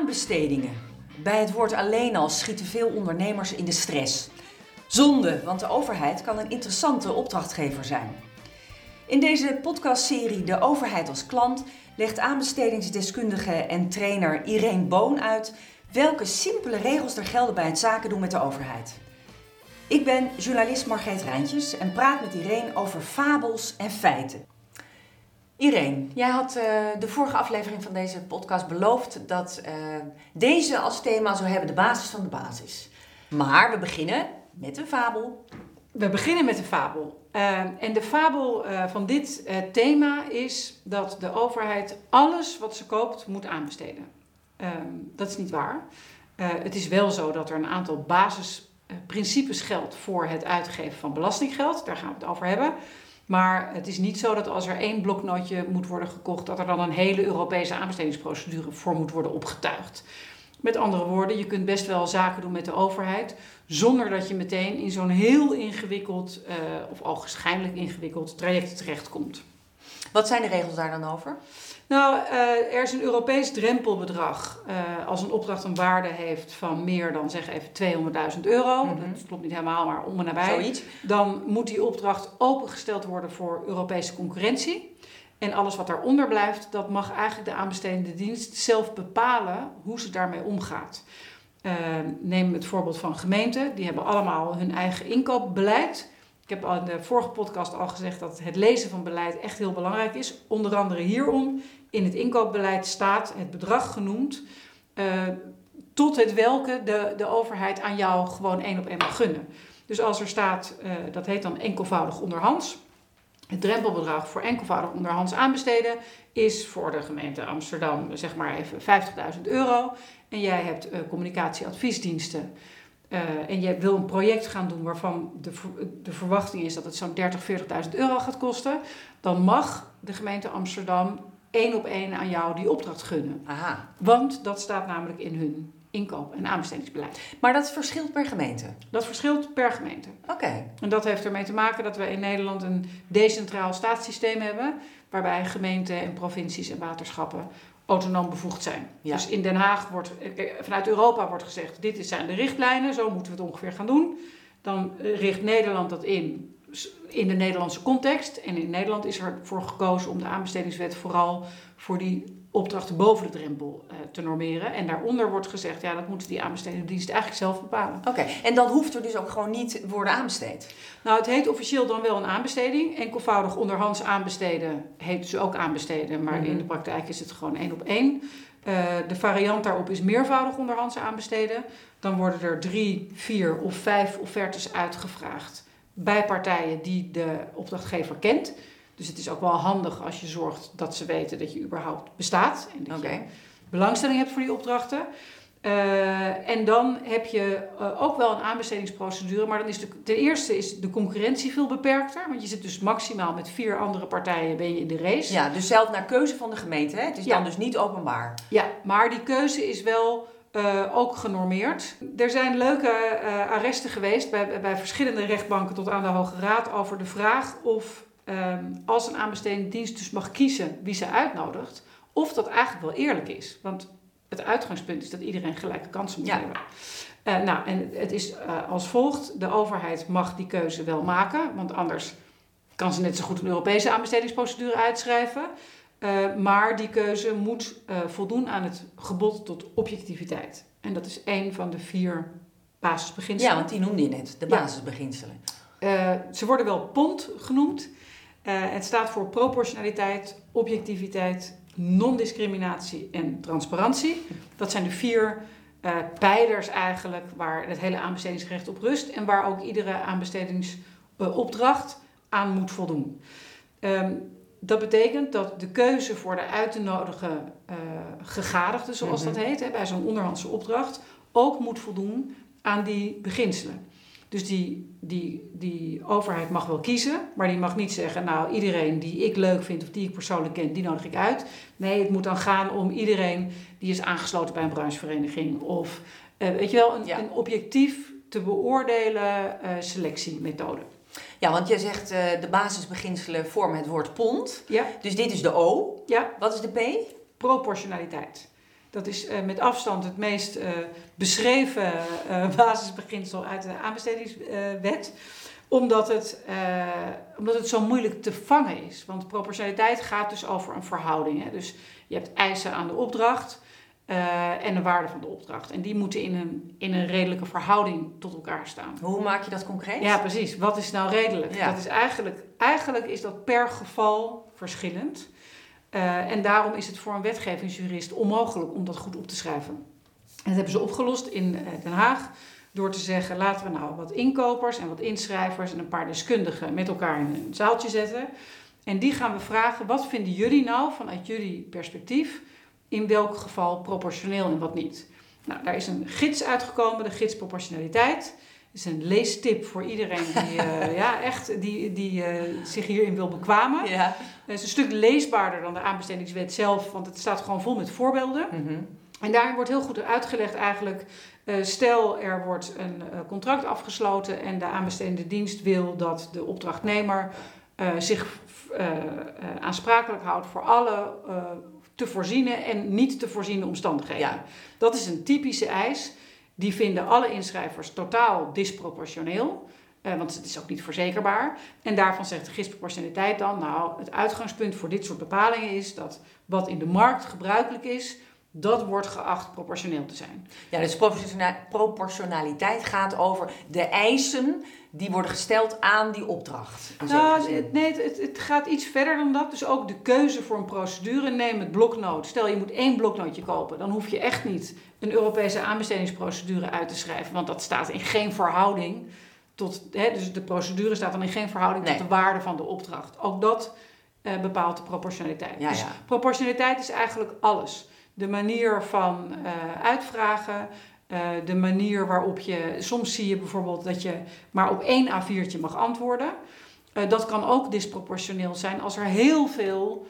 Aanbestedingen. Bij het woord alleen al schieten veel ondernemers in de stress. Zonde, want de overheid kan een interessante opdrachtgever zijn. In deze podcastserie De Overheid als Klant legt aanbestedingsdeskundige en trainer Irene Boon uit welke simpele regels er gelden bij het zaken doen met de overheid. Ik ben journalist Margreet Rijntjes en praat met Irene over fabels en feiten. Irene, jij had uh, de vorige aflevering van deze podcast beloofd dat uh, deze als thema zou hebben de basis van de basis. Maar we beginnen met een fabel. We beginnen met een fabel. Uh, en de fabel van dit thema is dat de overheid alles wat ze koopt moet aanbesteden. Ehm, dat is niet waar. het is wel zo dat er een aantal basisprincipes geldt voor het uitgeven van belastinggeld. Daar gaan we het over hebben. Maar het is niet zo dat als er één bloknootje moet worden gekocht, dat er dan een hele Europese aanbestedingsprocedure voor moet worden opgetuigd. Met andere woorden, je kunt best wel zaken doen met de overheid zonder dat je meteen in zo'n heel ingewikkeld, uh, of al waarschijnlijk ingewikkeld traject terechtkomt. Wat zijn de regels daar dan over? Nou, uh, er is een Europees drempelbedrag. Uh, als een opdracht een waarde heeft van meer dan zeg even 200.000 euro, mm -hmm. dat klopt niet helemaal, maar om en nabij, Zoiets. dan moet die opdracht opengesteld worden voor Europese concurrentie. En alles wat daaronder blijft, dat mag eigenlijk de aanbestedende dienst zelf bepalen hoe ze daarmee omgaat. Uh, neem het voorbeeld van gemeenten, die hebben allemaal hun eigen inkoopbeleid. Ik heb al in de vorige podcast al gezegd dat het lezen van beleid echt heel belangrijk is. Onder andere hierom. In het inkoopbeleid staat het bedrag genoemd. Uh, tot het welke de, de overheid aan jou gewoon één op één mag gunnen. Dus als er staat, uh, dat heet dan enkelvoudig onderhands. Het drempelbedrag voor enkelvoudig onderhands aanbesteden is voor de gemeente Amsterdam zeg maar even 50.000 euro. En jij hebt uh, communicatieadviesdiensten. Uh, en je wil een project gaan doen waarvan de, de verwachting is dat het zo'n 30, 40.000 euro gaat kosten, dan mag de gemeente Amsterdam één op één aan jou die opdracht gunnen. Aha. Want dat staat namelijk in hun inkoop- en aanbestedingsbeleid. Maar dat verschilt per gemeente? Dat verschilt per gemeente. Oké. Okay. En dat heeft ermee te maken dat we in Nederland een decentraal staatssysteem hebben, waarbij gemeenten en provincies en waterschappen autonoom bevoegd zijn. Ja. Dus in Den Haag wordt, vanuit Europa wordt gezegd, dit zijn de richtlijnen, zo moeten we het ongeveer gaan doen. Dan richt Nederland dat in, in de Nederlandse context. En in Nederland is er voor gekozen om de aanbestedingswet vooral voor die opdrachten boven de drempel uh, te normeren. En daaronder wordt gezegd, ja, dat moeten die aanbestedende diensten eigenlijk zelf bepalen. Oké, okay. en dan hoeft er dus ook gewoon niet worden aanbesteed? Nou, het heet officieel dan wel een aanbesteding. Enkelvoudig onderhands aanbesteden heet dus ook aanbesteden. Maar mm -hmm. in de praktijk is het gewoon één op één. Uh, de variant daarop is meervoudig onderhands aanbesteden. Dan worden er drie, vier of vijf offertes uitgevraagd bij partijen die de opdrachtgever kent. Dus het is ook wel handig als je zorgt dat ze weten dat je überhaupt bestaat. En dat okay. je belangstelling hebt voor die opdrachten. Uh, en dan heb je uh, ook wel een aanbestedingsprocedure. Maar dan is de, ten eerste is de concurrentie veel beperkter. Want je zit dus maximaal met vier andere partijen ben je in de race. Ja, dus zelf naar keuze van de gemeente. Hè? Het is Ja. dan dus niet openbaar. Ja, maar die keuze is wel uh, ook genormeerd. Er zijn leuke arresten geweest bij, bij verschillende rechtbanken tot aan de Hoge Raad over de vraag of um, als een aanbestedende dienst dus mag kiezen wie ze uitnodigt, of dat eigenlijk wel eerlijk is. Want het uitgangspunt is dat iedereen gelijke kansen moet Ja. hebben. Uh, nou, en het is uh, als volgt: de overheid mag die keuze wel maken, want anders kan ze net zo goed een Europese aanbestedingsprocedure uitschrijven. Uh, maar die keuze moet voldoen aan het gebod tot objectiviteit. En dat is één van de vier basisbeginselen. Ja, want die noemde je net, de basisbeginselen. Ze worden wel PONT genoemd. Uh, het staat voor proportionaliteit, objectiviteit, non-discriminatie en transparantie. Dat zijn de vier uh, pijlers eigenlijk waar het hele aanbestedingsrecht op rust en waar ook iedere aanbestedingsopdracht aan moet voldoen. Um, dat betekent dat de keuze voor de uit te nodigen uh, gegadigden, zoals Mhm. dat heet, hè, bij zo'n onderhandse opdracht, ook moet voldoen aan die beginselen. Dus die, die, die overheid mag wel kiezen, maar die mag niet zeggen, nou iedereen die ik leuk vind of die ik persoonlijk ken, die nodig ik uit. Nee, het moet dan gaan om iedereen die is aangesloten bij een branchevereniging of, uh, weet je wel, een, Ja. een objectief te beoordelen uh, selectiemethode. Ja, want je zegt eh, de basisbeginselen vormen het woord pond. Ja, Dus dit is de O. ja, Wat is de P? proportionaliteit. Dat is uh, met afstand het meest uh, beschreven uh, basisbeginsel uit de aanbestedingswet. omdat het, omdat het zo moeilijk te vangen is. Want proportionaliteit gaat dus over een verhouding. Hè? Dus je hebt eisen aan de opdracht en de waarde van de opdracht. En die moeten in een, in een redelijke verhouding tot elkaar staan. Hoe maak je dat concreet? Ja, precies. Wat is nou redelijk? Ja. Dat is eigenlijk, eigenlijk is dat per geval verschillend. Uh, en daarom is het voor een wetgevingsjurist onmogelijk om dat goed op te schrijven. En dat hebben ze opgelost in uh, Den Haag door te zeggen: laten we nou wat inkopers en wat inschrijvers en een paar deskundigen met elkaar in een zaaltje zetten. En die gaan we vragen: wat vinden jullie nou vanuit jullie perspectief in welk geval proportioneel en wat niet? Nou, daar is een gids uitgekomen, de gids proportionaliteit is een leestip voor iedereen die, uh, ja, echt, die, die uh, zich hierin wil bekwamen. Ja. Het is een stuk leesbaarder dan de aanbestedingswet zelf, want het staat gewoon vol met voorbeelden. Mm -hmm. En daarin wordt heel goed uitgelegd eigenlijk, uh, stel er wordt een contract afgesloten en de aanbestedende dienst wil dat de opdrachtnemer zich aansprakelijk houdt voor alle te voorziene en niet te voorziene omstandigheden. Ja. Dat is een typische eis. Die vinden alle inschrijvers totaal disproportioneel. Uh, want het is ook niet verzekerbaar. En daarvan zegt de gidsproportionaliteit dan: Nou, het uitgangspunt voor dit soort bepalingen is dat wat in de markt gebruikelijk is, dat wordt geacht proportioneel te zijn. Ja, dus proportionaliteit gaat over de eisen die worden gesteld aan die opdracht. Nou, het, nee, het, het, gaat iets verder dan dat. Dus ook de keuze voor een procedure. Neem het bloknoot. Stel je moet één bloknootje kopen. Dan hoef je echt niet een Europese aanbestedingsprocedure uit te schrijven. Want dat staat in geen verhouding tot... Hè, dus de procedure staat dan in geen verhouding Nee. tot de waarde van de opdracht. Ook dat eh, bepaalt de proportionaliteit. Ja, dus ja. proportionaliteit is eigenlijk alles. De manier van eh, uitvragen... Uh, de manier waarop je, soms zie je bijvoorbeeld dat je maar op één A4'tje mag antwoorden. Uh, dat kan ook disproportioneel zijn als er heel veel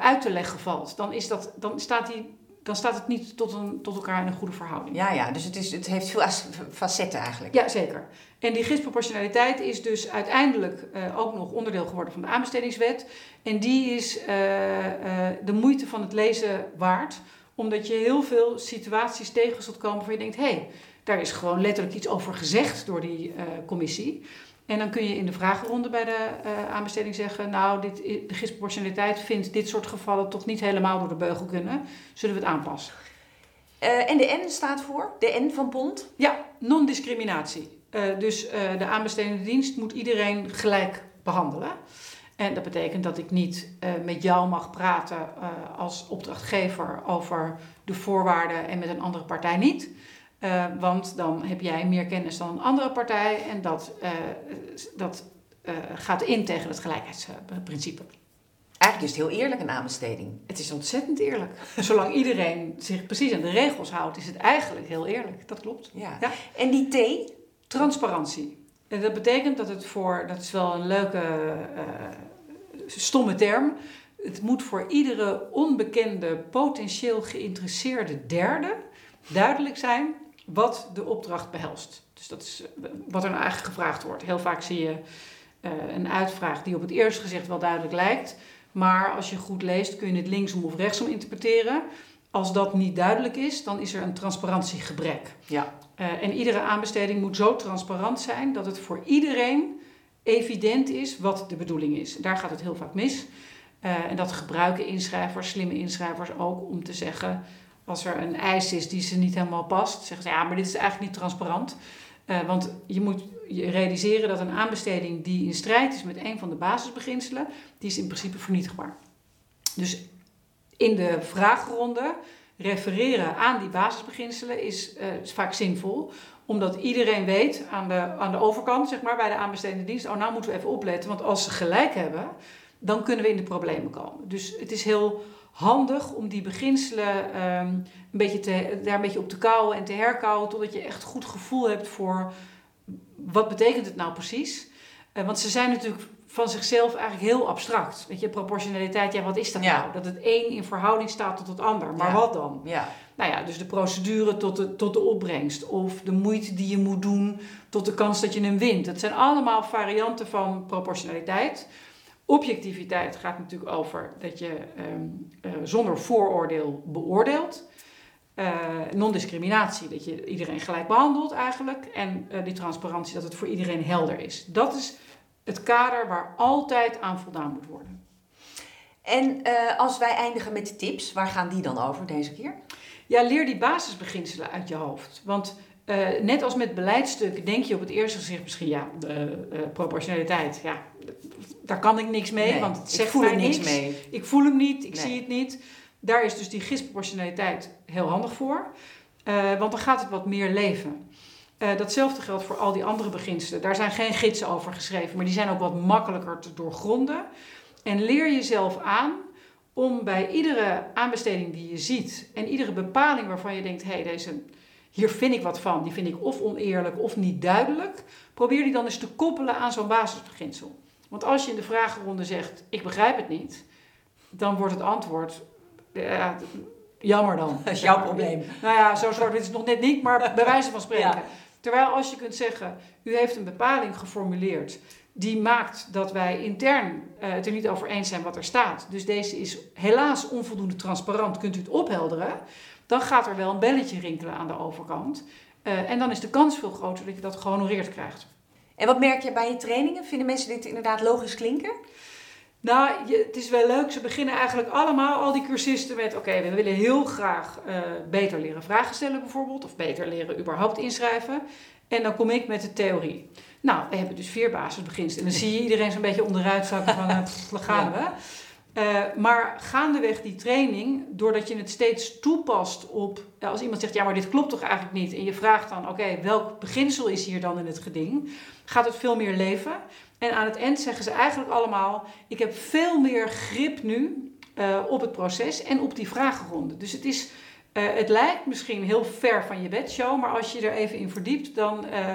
uit te leggen valt. Dan, is dat, dan, staat, die, dan staat het niet tot, een, tot elkaar in een goede verhouding. Ja, ja, dus het, is, het heeft veel facetten eigenlijk. Ja, zeker. En die gidsproportionaliteit is dus uiteindelijk ook nog onderdeel geworden van de aanbestedingswet. En die is de moeite van het lezen waard omdat je heel veel situaties tegen zult komen waar je denkt: hé, hey, daar is gewoon letterlijk iets over gezegd door die uh, commissie. En dan kun je in de vragenronde bij de uh, aanbesteding zeggen: Nou, dit, de gidsproportionaliteit vindt dit soort gevallen toch niet helemaal door de beugel kunnen. Zullen we het aanpassen? Uh, en de N staat voor? De N van Bond? Ja, non-discriminatie. dus de aanbestedende dienst moet iedereen gelijk behandelen. En dat betekent dat ik niet met jou mag praten als opdrachtgever over de voorwaarden en met een andere partij niet. Uh, want dan heb jij meer kennis dan een andere partij en dat, dat gaat in tegen het gelijkheidsprincipe. Eigenlijk is het heel eerlijk een aanbesteding. Het is ontzettend eerlijk. Zolang iedereen zich precies aan de regels houdt, is het eigenlijk heel eerlijk. Dat klopt. Ja. ja. En die T? Transparantie. En dat betekent dat het voor, dat is wel een leuke, stomme term. Het moet voor iedere onbekende, potentieel geïnteresseerde derde duidelijk zijn wat de opdracht behelst. Dus dat is wat er nou eigenlijk gevraagd wordt. Heel vaak zie je uh, een uitvraag die op het eerste gezicht wel duidelijk lijkt. Maar als je goed leest kun je het linksom of rechtsom interpreteren. Als dat niet duidelijk is, dan is er een transparantiegebrek. Ja. Uh, en iedere aanbesteding moet zo transparant zijn dat het voor iedereen evident is wat de bedoeling is. Daar gaat het heel vaak mis. Uh, en dat gebruiken inschrijvers, slimme inschrijvers ook om te zeggen... als er een eis is die ze niet helemaal past... zeggen ze, ja, maar dit is eigenlijk niet transparant. Uh, want je moet je realiseren dat een aanbesteding die in strijd is met een van de basisbeginselen... die is in principe vernietigbaar. Dus in de vraagronde refereren aan die basisbeginselen is, uh, is vaak zinvol omdat iedereen weet aan de, aan de overkant, zeg maar, bij de aanbestedende dienst, oh, nou moeten we even opletten, want als ze gelijk hebben, dan kunnen we in de problemen komen. Dus het is heel handig om die beginselen um, een beetje te, daar een beetje op te kouwen en te herkouwen, totdat je echt goed gevoel hebt voor wat betekent het nou precies. Uh, want ze zijn natuurlijk van zichzelf eigenlijk heel abstract. Weet je, proportionaliteit, ja, wat is dat Ja. nou? Dat het een in verhouding staat tot het ander. Maar Ja. wat dan? Ja. Nou ja, dus de procedure tot de, tot de opbrengst. Of de moeite die je moet doen tot de kans dat je hem wint. Het zijn allemaal varianten van proportionaliteit. Objectiviteit gaat natuurlijk over dat je ehm, eh, zonder vooroordeel beoordeelt. Uh, non-discriminatie, dat je iedereen gelijk behandelt eigenlijk. En uh, die transparantie, dat het voor iedereen helder is. Dat is het kader waar altijd aan voldaan moet worden. En uh, als wij eindigen met de tips, waar gaan die dan over deze keer? Ja, leer die basisbeginselen uit je hoofd. Want net als met beleidstukken denk je op het eerste gezicht misschien, ja, proportionaliteit, ja, daar kan ik niks mee, nee, want het zegt ik voel mij niks niks. mee. Ik voel hem niet, ik Nee. zie het niet. Daar is dus die gisproportionaliteit heel handig voor. Eh, want dan gaat het wat meer leven. Eh, datzelfde geldt voor al die andere beginselen. Daar zijn geen gidsen over geschreven, maar die zijn ook wat makkelijker te doorgronden. En leer jezelf aan om bij iedere aanbesteding die je ziet en iedere bepaling waarvan je denkt: hé, hey, deze, hier vind ik wat van, die vind ik of oneerlijk of niet duidelijk, probeer die dan eens te koppelen aan zo'n basisbeginsel. Want als je in de vragenronde zegt: ik begrijp het niet, dan wordt het antwoord: ja, jammer dan. Dat is jouw probleem. Nou ja, zo zwart is het nog net niet, maar bij wijze van spreken. Ja. Terwijl als je kunt zeggen, u heeft een bepaling geformuleerd die maakt dat wij intern eh, het er niet over eens zijn wat er staat. Dus deze is helaas onvoldoende transparant, kunt u het ophelderen. Dan gaat er wel een belletje rinkelen aan de overkant. Eh, en dan is de kans veel groter dat je dat gehonoreerd krijgt. En wat merk je bij je trainingen? Vinden mensen dit inderdaad logisch klinken? Nou, je, het is wel leuk. Ze beginnen eigenlijk allemaal, al die cursisten, met: oké, we willen heel graag eh, beter leren vragen stellen, bijvoorbeeld, of beter leren überhaupt inschrijven. En dan kom ik met de theorie. Nou, we hebben dus vier basisbeginselen. En dan zie je iedereen zo'n beetje onderuit zakken van: daar gaan we. Eh, maar gaandeweg die training, doordat je het steeds toepast op. ja, als iemand zegt: ja, maar dit klopt toch eigenlijk niet? En je vraagt dan: oké, welk beginsel is hier dan in het geding? Gaat het veel meer leven? En aan het eind zeggen ze eigenlijk allemaal: Ik heb veel meer grip nu eh, op het proces en op die vragenronde. Dus het, is, eh, het lijkt misschien heel ver van je bedshow, maar als je er even in verdiept, dan eh,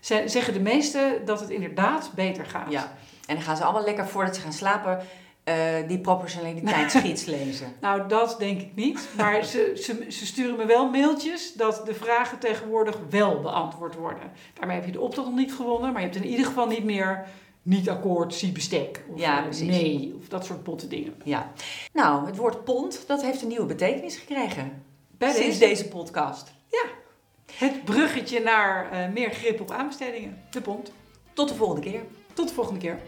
ze- zeggen de meesten dat het inderdaad beter gaat. Ja. En dan gaan ze allemaal lekker voordat ze gaan slapen eh, die proportionaliteitsgids lezen. Nou, dat denk ik niet. Maar ze, ze, ze sturen me wel mailtjes dat de vragen tegenwoordig wel beantwoord worden. Daarmee heb je de opdracht nog niet gewonnen, maar je hebt in ieder geval niet meer niet akkoord, zie bestek. Of Ja, eh, precies. nee, of dat soort botte dingen. Ja. Nou, het woord pond, dat heeft een nieuwe betekenis gekregen. Bij sinds deze- deze podcast. Het bruggetje naar eh, meer grip op aanbestedingen. De pont. Tot de volgende keer. Tot de volgende keer.